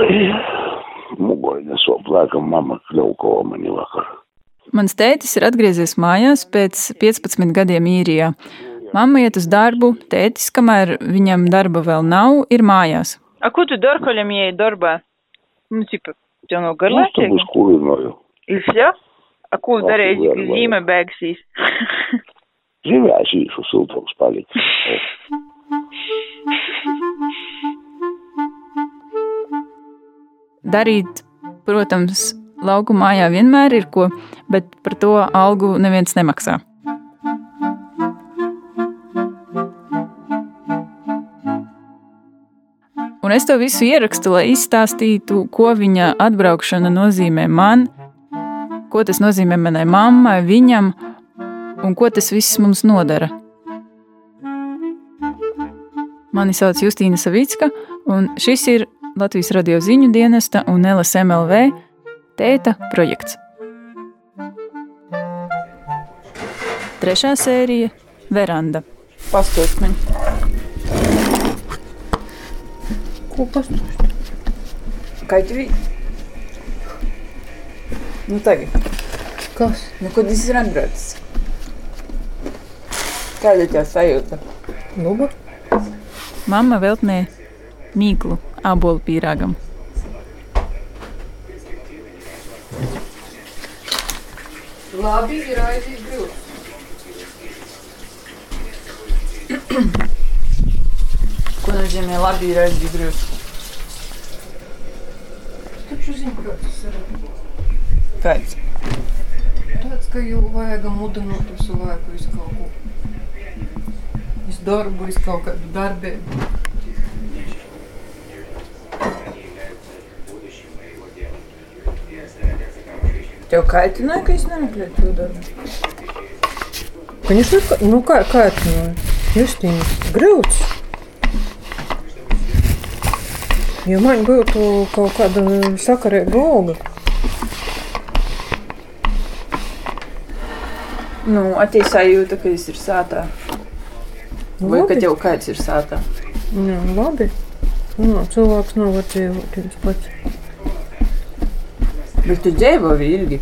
Oi, mugoļa soplēkam mama kļauko mani vakar. Mans tētis ir atgriezies mājās pēc 15 gadiem īrijā. Mamma iet uz darbu, tētis, kamēr viņam darba vēl nav, ir mājās. А ko tu dari, kad viņam ieiet darbā? Nu, tipa, tev nav Uz garlaicīgi? kurinoju. Ir все? A ko Labi, darīji, labi, ka zīme beigsies? Dzīvēs īšu siltums paliks. Darīt, protams, lauku mājā vienmēr ir ko, bet par to algu neviens nemaksā. Un es to visu ierakstu, lai izstāstītu, ko viņa atbraukšana nozīmē man, ko tas nozīmē manai mammai, viņam un ko tas viss mums nodara. Mani sauc Justīna Savicka, un šis ir Latvijas radio ziņu dienesta un LSMLV tēta projekts. Trešā sērija - Veranda. Pastāst man. Ko pastāst? Kā tev? Nu tagad. Kas? Nu, kad es ir atbraucis? Kāda ir tā sajūta? Luba? Mama veltnē mīklu ābolu pīrāgam. Labi, ir aizīt grūti. Ko nozīmē labi ir aizbrīvs? Taču zinu, kāds tas ir. Kāds? Tāds, ka jau vajag mudināt visu laiku visu kaut ko. Visu darbu, visu kaut kādu darbību. Tev kaitināja, ka es nemeklēju to darbu? Конечно, kā tu no Justīna? Grūts. Ja man būtu kaut kāda sakarīga alga, Nu, attīstā jūta, ka es ir sātā. Vai ka labi. tev kāds ir sātā? Jā, labi. Nu, cilvēks nav var dzīvot viens pats. Bet tu dzīvoji ilgi.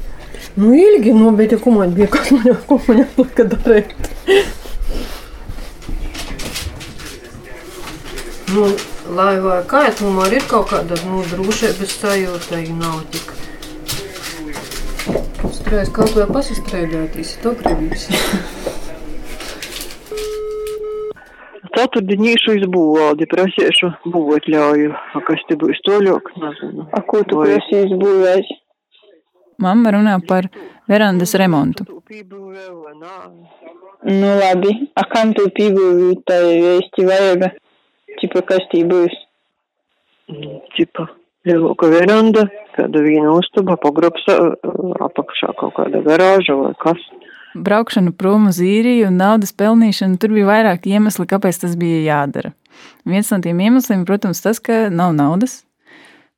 Nu, ilgi, nu, bet ja ko man bija, kas man jau, ko man jāplaka darīt? nu, lai vai kā, tomēr ir kaut kāda, nu, drošības sajūta, ja nav tik. Strēs kaut vai pasistrēdētīs, to gribīs. Ceturtdienīšu izbūvaldi prasīšu būvot ļauju. A kas te būs toļok, nezinu. A ko tu Vai- prasīji izbūvēt? Mamma runā par verandas remontu. Nu labi, a kam tu pīgūvi tai vēsti vajag? Čipa, kas tī būs? Cipa. Lielāka veranda, kāda viena uztuba, pagrabs apakšā kaut kāda garāža vai kas. Braukšana prom uz īriju un naudas pelnīšana, tur bija vairāk iemesli, kāpēc tas bija jādara. Viens no tiem iemesliem, protams, tas, ka nav naudas.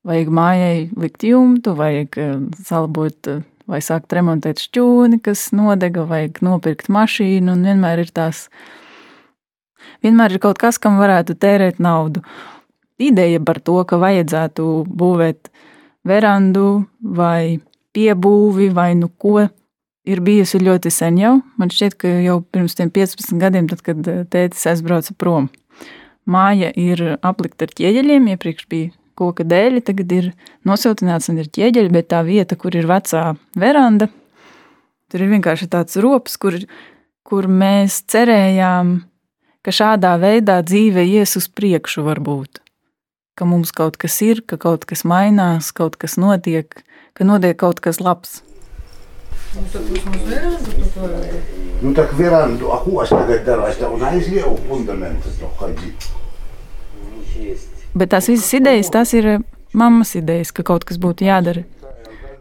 Vajag mājai likt jumtu, vajag eh, salabot eh, vai sākt remontēt šķūni, kas nodega, vajag nopirkt mašīnu, un vienmēr ir tās. Vienmēr ir kaut kas, kam varētu tērēt naudu. Ideja par to, ka vajadzētu būvēt verandu vai piebūvi vai nu ko, ir bijusi ļoti sen jau. Man šķiet, ka jau pirms tiem 15 gadiem, tad, kad eh, tētis aizbrauca prom. Māja ir aplikta ar ķieģeļiem, iepriekš bija koka dēļi, tagad ir nosiltināts un ir ķieģeļi, bet tā vieta, kur ir vecā veranda, tur ir vienkārši tāds rops, kur, kur mēs cerējām, ka šādā veidā dzīve ies uz priekšu varbūt. Ka mums kaut kas ir, ka kaut kas mainās, kaut kas notiek, ka notiek kaut kas labs. Mums tad vismaz veranda tu vajag. Nu tak verandu, a kuas tagad darās, tev neaizļauj fundamentus to haidzi. Bet tās visas idejas, tās ir eh, mammas idejas, ka kaut kas būtu jādara.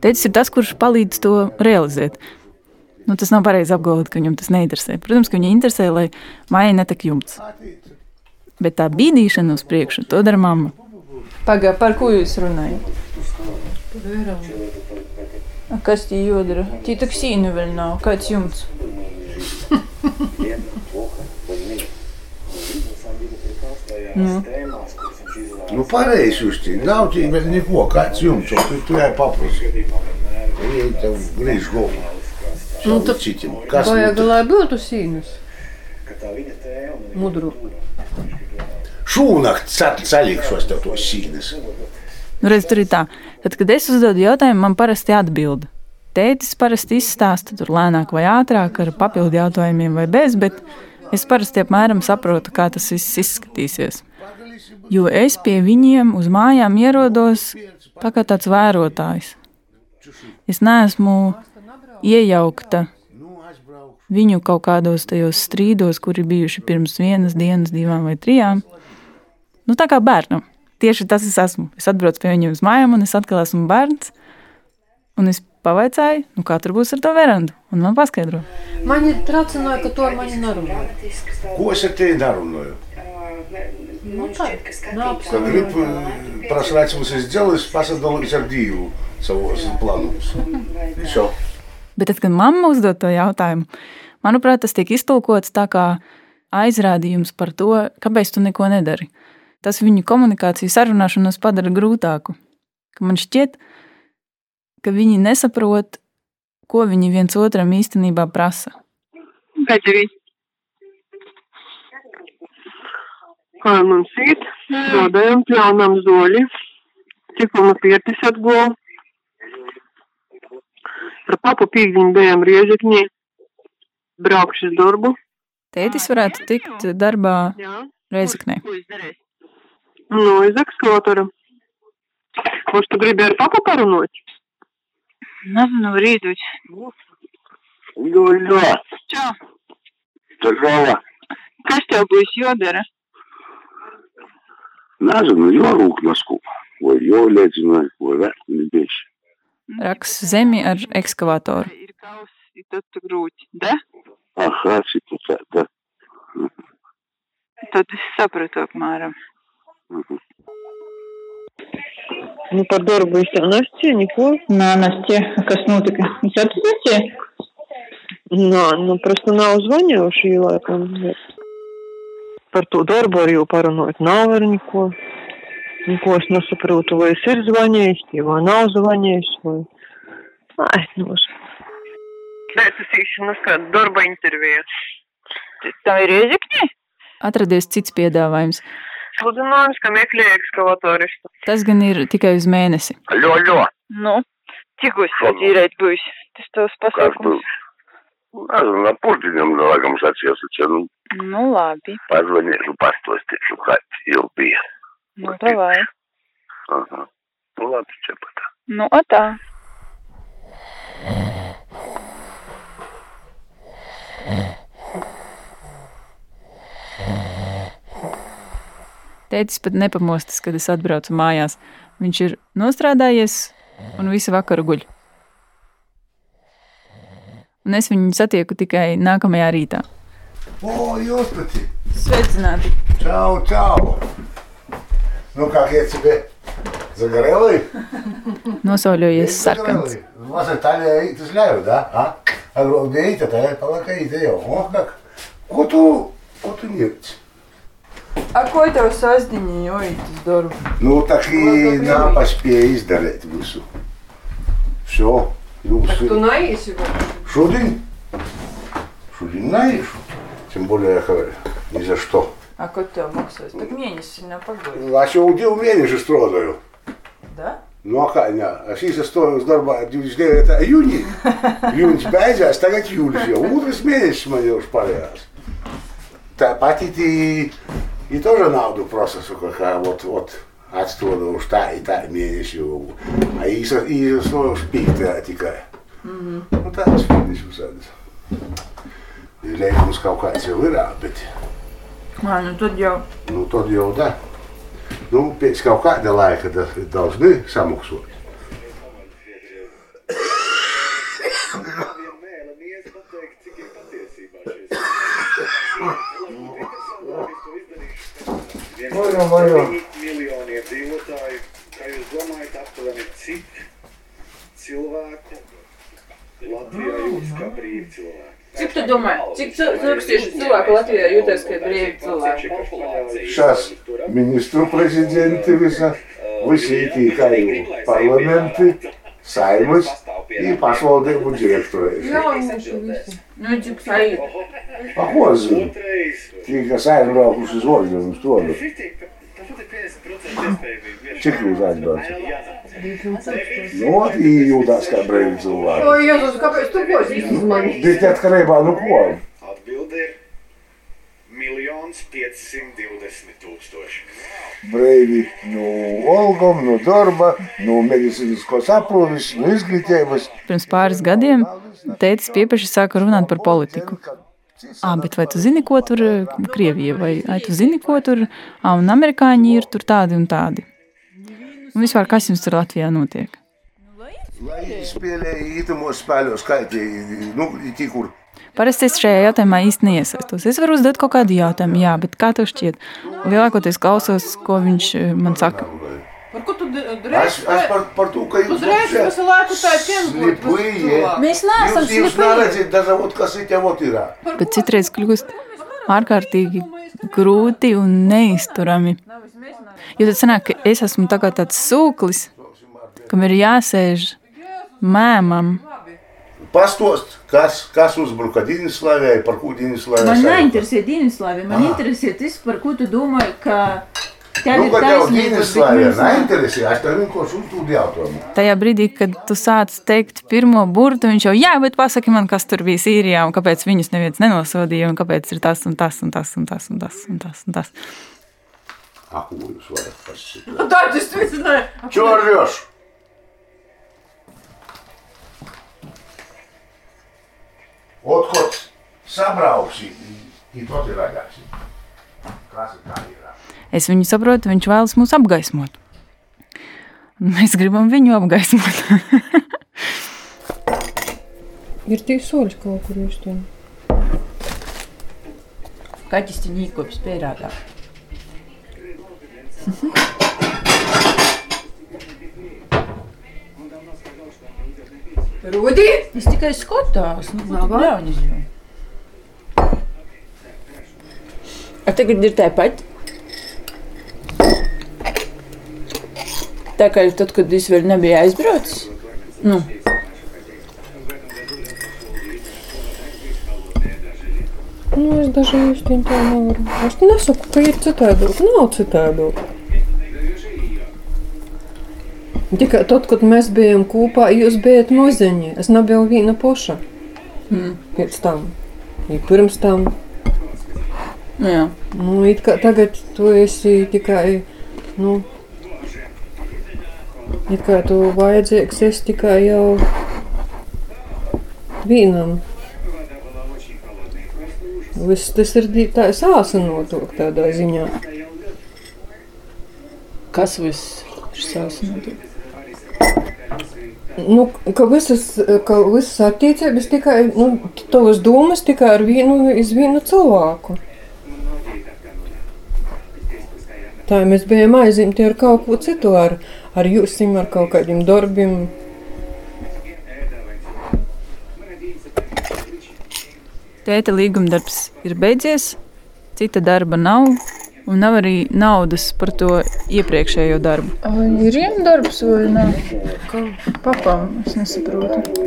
Tētis ir tas, kurš palīdz to realizēt. Nu, tas nav pareizi apgalvot, ka viņam tas neinteresē. Protams, ka viņai interesē, lai mājai netek jumts. Bet tā bīdīšana uz priekšu, to dara mamma. Pagā, par ko jūs runājat? Kas tī jodara? Tī tak sīnu vēl nav. Kāds jumts? Nu. Nu, pareizi jūs te nav tik vēl neko, kāds jums, tu, tu jāi paprasi. Viņi tev grīž galvu. Nu, tad citim. Kas Vajag, nu, lai būtu sīnus. Mudru. šūnakt salikšos tev tos sīnes. Nu, redz, tur ir tā. Tad, kad es uzdodu jautājumu, man parasti atbild. Tētis parasti izstāsta tur lēnāk vai ātrāk ar papildu jautājumiem vai bez, bet es parasti apmēram saprotu, kā tas viss izskatīsies. Jo es pie viņiem uz mājām ierodos tā kā tāds vērotājs. Es neesmu iejaukta viņu kaut kādos tajos strīdos, kuri bijuši pirms vienas dienas, divām vai trijām. Nu, tā kā bērnam. Tieši tas es esmu. Es atbraucu pie viņiem uz mājām, un es atkal esmu bērns. Un es pavaicāju, nu, kā tur būs ar to verandu. Un man paskaidro. Mani tracināja, ka to ar mani nerunā. Ko es ar tevi darunāju? Nu, tā. Nav Kad grib prasrāt mums izdzēlis, pasadalīs ar Dievu savos plānos. Šo. Bet tad, kad mamma uzdod to jautājumu, manuprāt, tas tiek iztulkots tā kā aizrādījums par to, kāpēc tu neko nedari. Tas viņu komunikāciju sarunāšanos padara grūtāku. Ka man šķiet, ka viņi nesaprot, ko viņi viens otram īstenībā prasa. Bedrī. Kā mums ir, dodējam pļaunam zoļi, tikuma pietis atgūl. Par papu pīkdiņu bijām Riežekņī, braukšu uz darbu. Tētis varētu tikt darbā Jā. Reizeknē. Nu, iz ekskavatora. Kurš tu gribi ar papu parunot? Nezinu, rītuļ. Ļoļo, Čau. tu žala. Kas tev būs jodara? Nezinu, jorūk nasku. Vai jolēdzina, vai vērtini bieži. Raks zemi ar ekskavatoru. Ir kaus, ir tad tu grūti. Da? Aha, cita tāda. Tad es sapratu apmēram. Nu, par darbu es tev nestīju, neko. Nā, Настя, kas notika? Viņš atzīstie? Nā, nu, просто nav zvanījuši, laikam. bet Par to darbu arī jau parunāt nav ar neko. Neko es nesaprotu, vai es ir zvanījis, vai nav zvanījis, vai... Ai, nu, Pēc es īšanas kāda darba intervija. Tā ir Reizekņē? Atradies cits piedāvājums. Sludinājums, ka meklēja ekskavatoristu. Tas gan ir tikai uz mēnesi. Ļoļo. Nu, cik jūs atzīrēt būs? Tas tavs pasākums. Nezinu, na pusdienam laikam sacījos, ka nu, Nu, labi. pazvanīšu, pastostīšu, kāds jau bija. Nu, davai. Aha. Nu, labi, čia pat. Nu, atā. Tētis pat nepamostas, kad es atbraucu mājās. Viņš ir nostrādājies un visu vakaru guļ Un es viņu satieku tikai nākamajā rītā. O, jūs pati. Sveicināti! Čau, čau. Nu, как я тебе? Загорелый? Nosauļojies sarkans. У вас Италия, ты зляю, да? А? А где это? Это полакаите, jau. O, как? Ko tu, ko tu ņemts? A, ko tev sasdiņi jūtas darbu? Nu, так и на поспея izdarīt visu. Все. Jūs Tu neesi vēl. Шудин. Шудин наешь. Тем более я говорю, ни за что. А коте мог свой. Так мені сильно погодь. Значит, уйди у меня же строзаю. Да? Ну а как, Ханя, а если сто с норма, э, это июнь, июнь тебя а оставлять июль. Утро сменишь меня уж пару раз. Та патит и, и тоже науду просто, сука, вот, вот, отсюда ну, уж та и та меньше. А и, и, и, и, и, и, и, spīktā tikai. Nu, tāds finiš visādas. Lēkums kaut kāds jau ir, bet, Ā, nu tad jau. nu, tad jau da. Nu, pēc kaut kāda laika tas ir daudz samaksot. Vajo, vajo. miljoniem dzīvotāju, kā jūs domājat, aptuveni cik cilvēku Cik tu domā, cik cil- tūkstoši cilvēku Latvijā jūtas, ka ir brīvi cilvēki? Šās ministru prezidenti visa, visi tīkai parlamenti, saimas i pašvaldību direktori. Jaunieši visi. Nu, cik sajūta. A ko es zinu? Tie, kas aizbraukuši uz Orģinu, uz to. Nu, jūtās kā brīvi O, cilvēki. Jēzus, kāpēc tu uz mani? Bet atkarībā no ko? Atbilde ir miljons piecsimt divdesmit tūkstoši. Brīvi no algām, no darba, no medicīniskos aprūpes, no izglītības. Pirms pāris gadiem tētis piepaši sāka runāt par politiku. Ah, bet vai tu zini, ko tur eh, Krievija, vai ai, tu zini, ko tur, ah, un amerikāņi ir tur tādi un tādi? Un vispār, kas jums tur Latvijā notiek? Tie, nu, tie, Parasti es šajā jautājumā īsti neiesaistos. Es varu uzdot kaut kādu jautājumu, jā, bet kā tev šķiet? Lielākoties klausos, ko viņš eh, man saka. Par ko tu Es, drēs? es par, par to, ka jūs Uzreiz visu laiku tā. Slipuje. Mēs neesam Jūs, jūs neredzat, vot, kas ir jau ir. Bet citreiz kļūst ārkārtīgi grūti un neizturami. Jo tad sanāk, ka es esmu tā kā tāds sūklis, kam ir jāsēž mēmam. Pastost, kas, kas uzbruka Dienaslavijai, par ko Dienaslavijai Man neinteresē Dienaslavija, man interesē tas, par ko tu domāji, ka tev Nu, ir taisnība. Es tev vienkārši jautājumu. Tajā brīdī, kad tu sāc teikt pirmo burtu, viņš jau, jā, bet pasaki man, kas tur bija Sīrijā, un kāpēc viņus neviens nenosodīja, un kāpēc ir tas un tas un tas un tas un tas un tas. Un tas. A, ko jūs varat pasakāt? Nu, tā tas viss ne. Čo rjoš? Otkot sabrauksi, i Es viņu saprotu, viņš vēlas mūs apgaismot. Mēs gribam viņu apgaismot. Ir tie soļi kaut kur jūs tur. Kaķis te nīkops pērādā. Rudi? Es tikai skatās, nu, ko tu bļaunis jau. A tagad ir tāpat. Tā kā tad, kad es vēl nebiju aizbraucis. Nu, Nu, es daži īsti tā nevaru. Es nesaku, ka ir citādāk. Nav citādāk. Tikai tad, kad mēs bijām kopā, jūs bijat maziņi. Es nebiju viena poša. Mm. Pēc tam. Ja pirms tam. Jā. Nu, it kā tagad tu esi tikai, nu, it kā tu vajadzīgs esi tikai jau vienam. Viss tas ir tā sāsinotok tādā ziņā. Kas viss ir sāsinoties? Nu, ka visas, ka visas attiecības tikai, nu, tavas domas tikai ar vienu, iz vienu cilvēku. Tā mēs bijām aizimti ar kaut ko citu, ar, ar jūsim, ar kaut kādiem darbiem. Tēta līgumdarbs ir beidzies, cita darba nav, un nav arī naudas par to iepriekšējo darbu. Vai ir iemdarbs vai nav? Kam? Papam, es nesaprotu.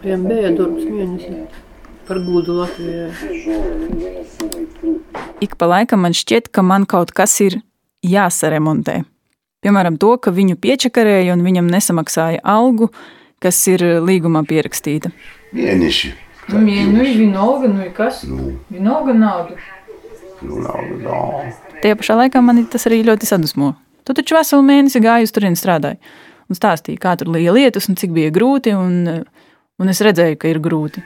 Viņam bija darbs mēnesī par gudu Latvijā. Ik pa laikam man šķiet, ka man kaut kas ir jāsaremontē. Piemēram, to, ka viņu piečakarēja un viņam nesamaksāja algu, kas ir līgumā pierakstīta. Mēneši. Nu, nu, ir vienalga, nu, ir kas? Nu, Vienalga nauda. nu nav, nav. Tajā pašā laikā man tas arī ļoti sadusmo. Tu taču veselu mēnesi gāji uz turieni strādāji un stāstīji, kā tur bija lietus un cik bija grūti. Un, un es redzēju, ka ir grūti.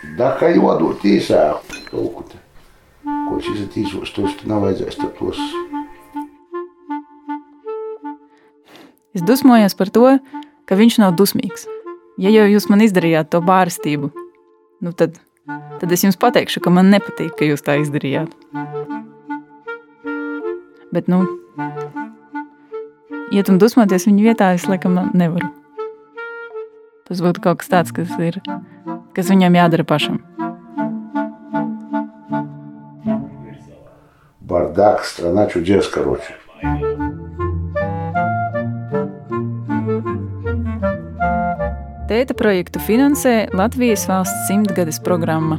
Da, kā jodot īsā, kaut ko šis ir tīsos, tos nav vajadzēs tos. Es dusmojos par to, ka viņš nav dusmīgs. Ja jau jūs man izdarījāt to bārstību, nu tad, tad es jums pateikšu, ka man nepatīk, ka jūs tā izdarījāt. Bet, nu, iet un dusmoties viņa vietā, es laikam nevaru. Tas būtu kaut kas tāds, kas, ir, kas viņam jādara pašam. Бардак, страна чудес, короче. Tēta projektu finansē Latvijas valsts simtgades programma.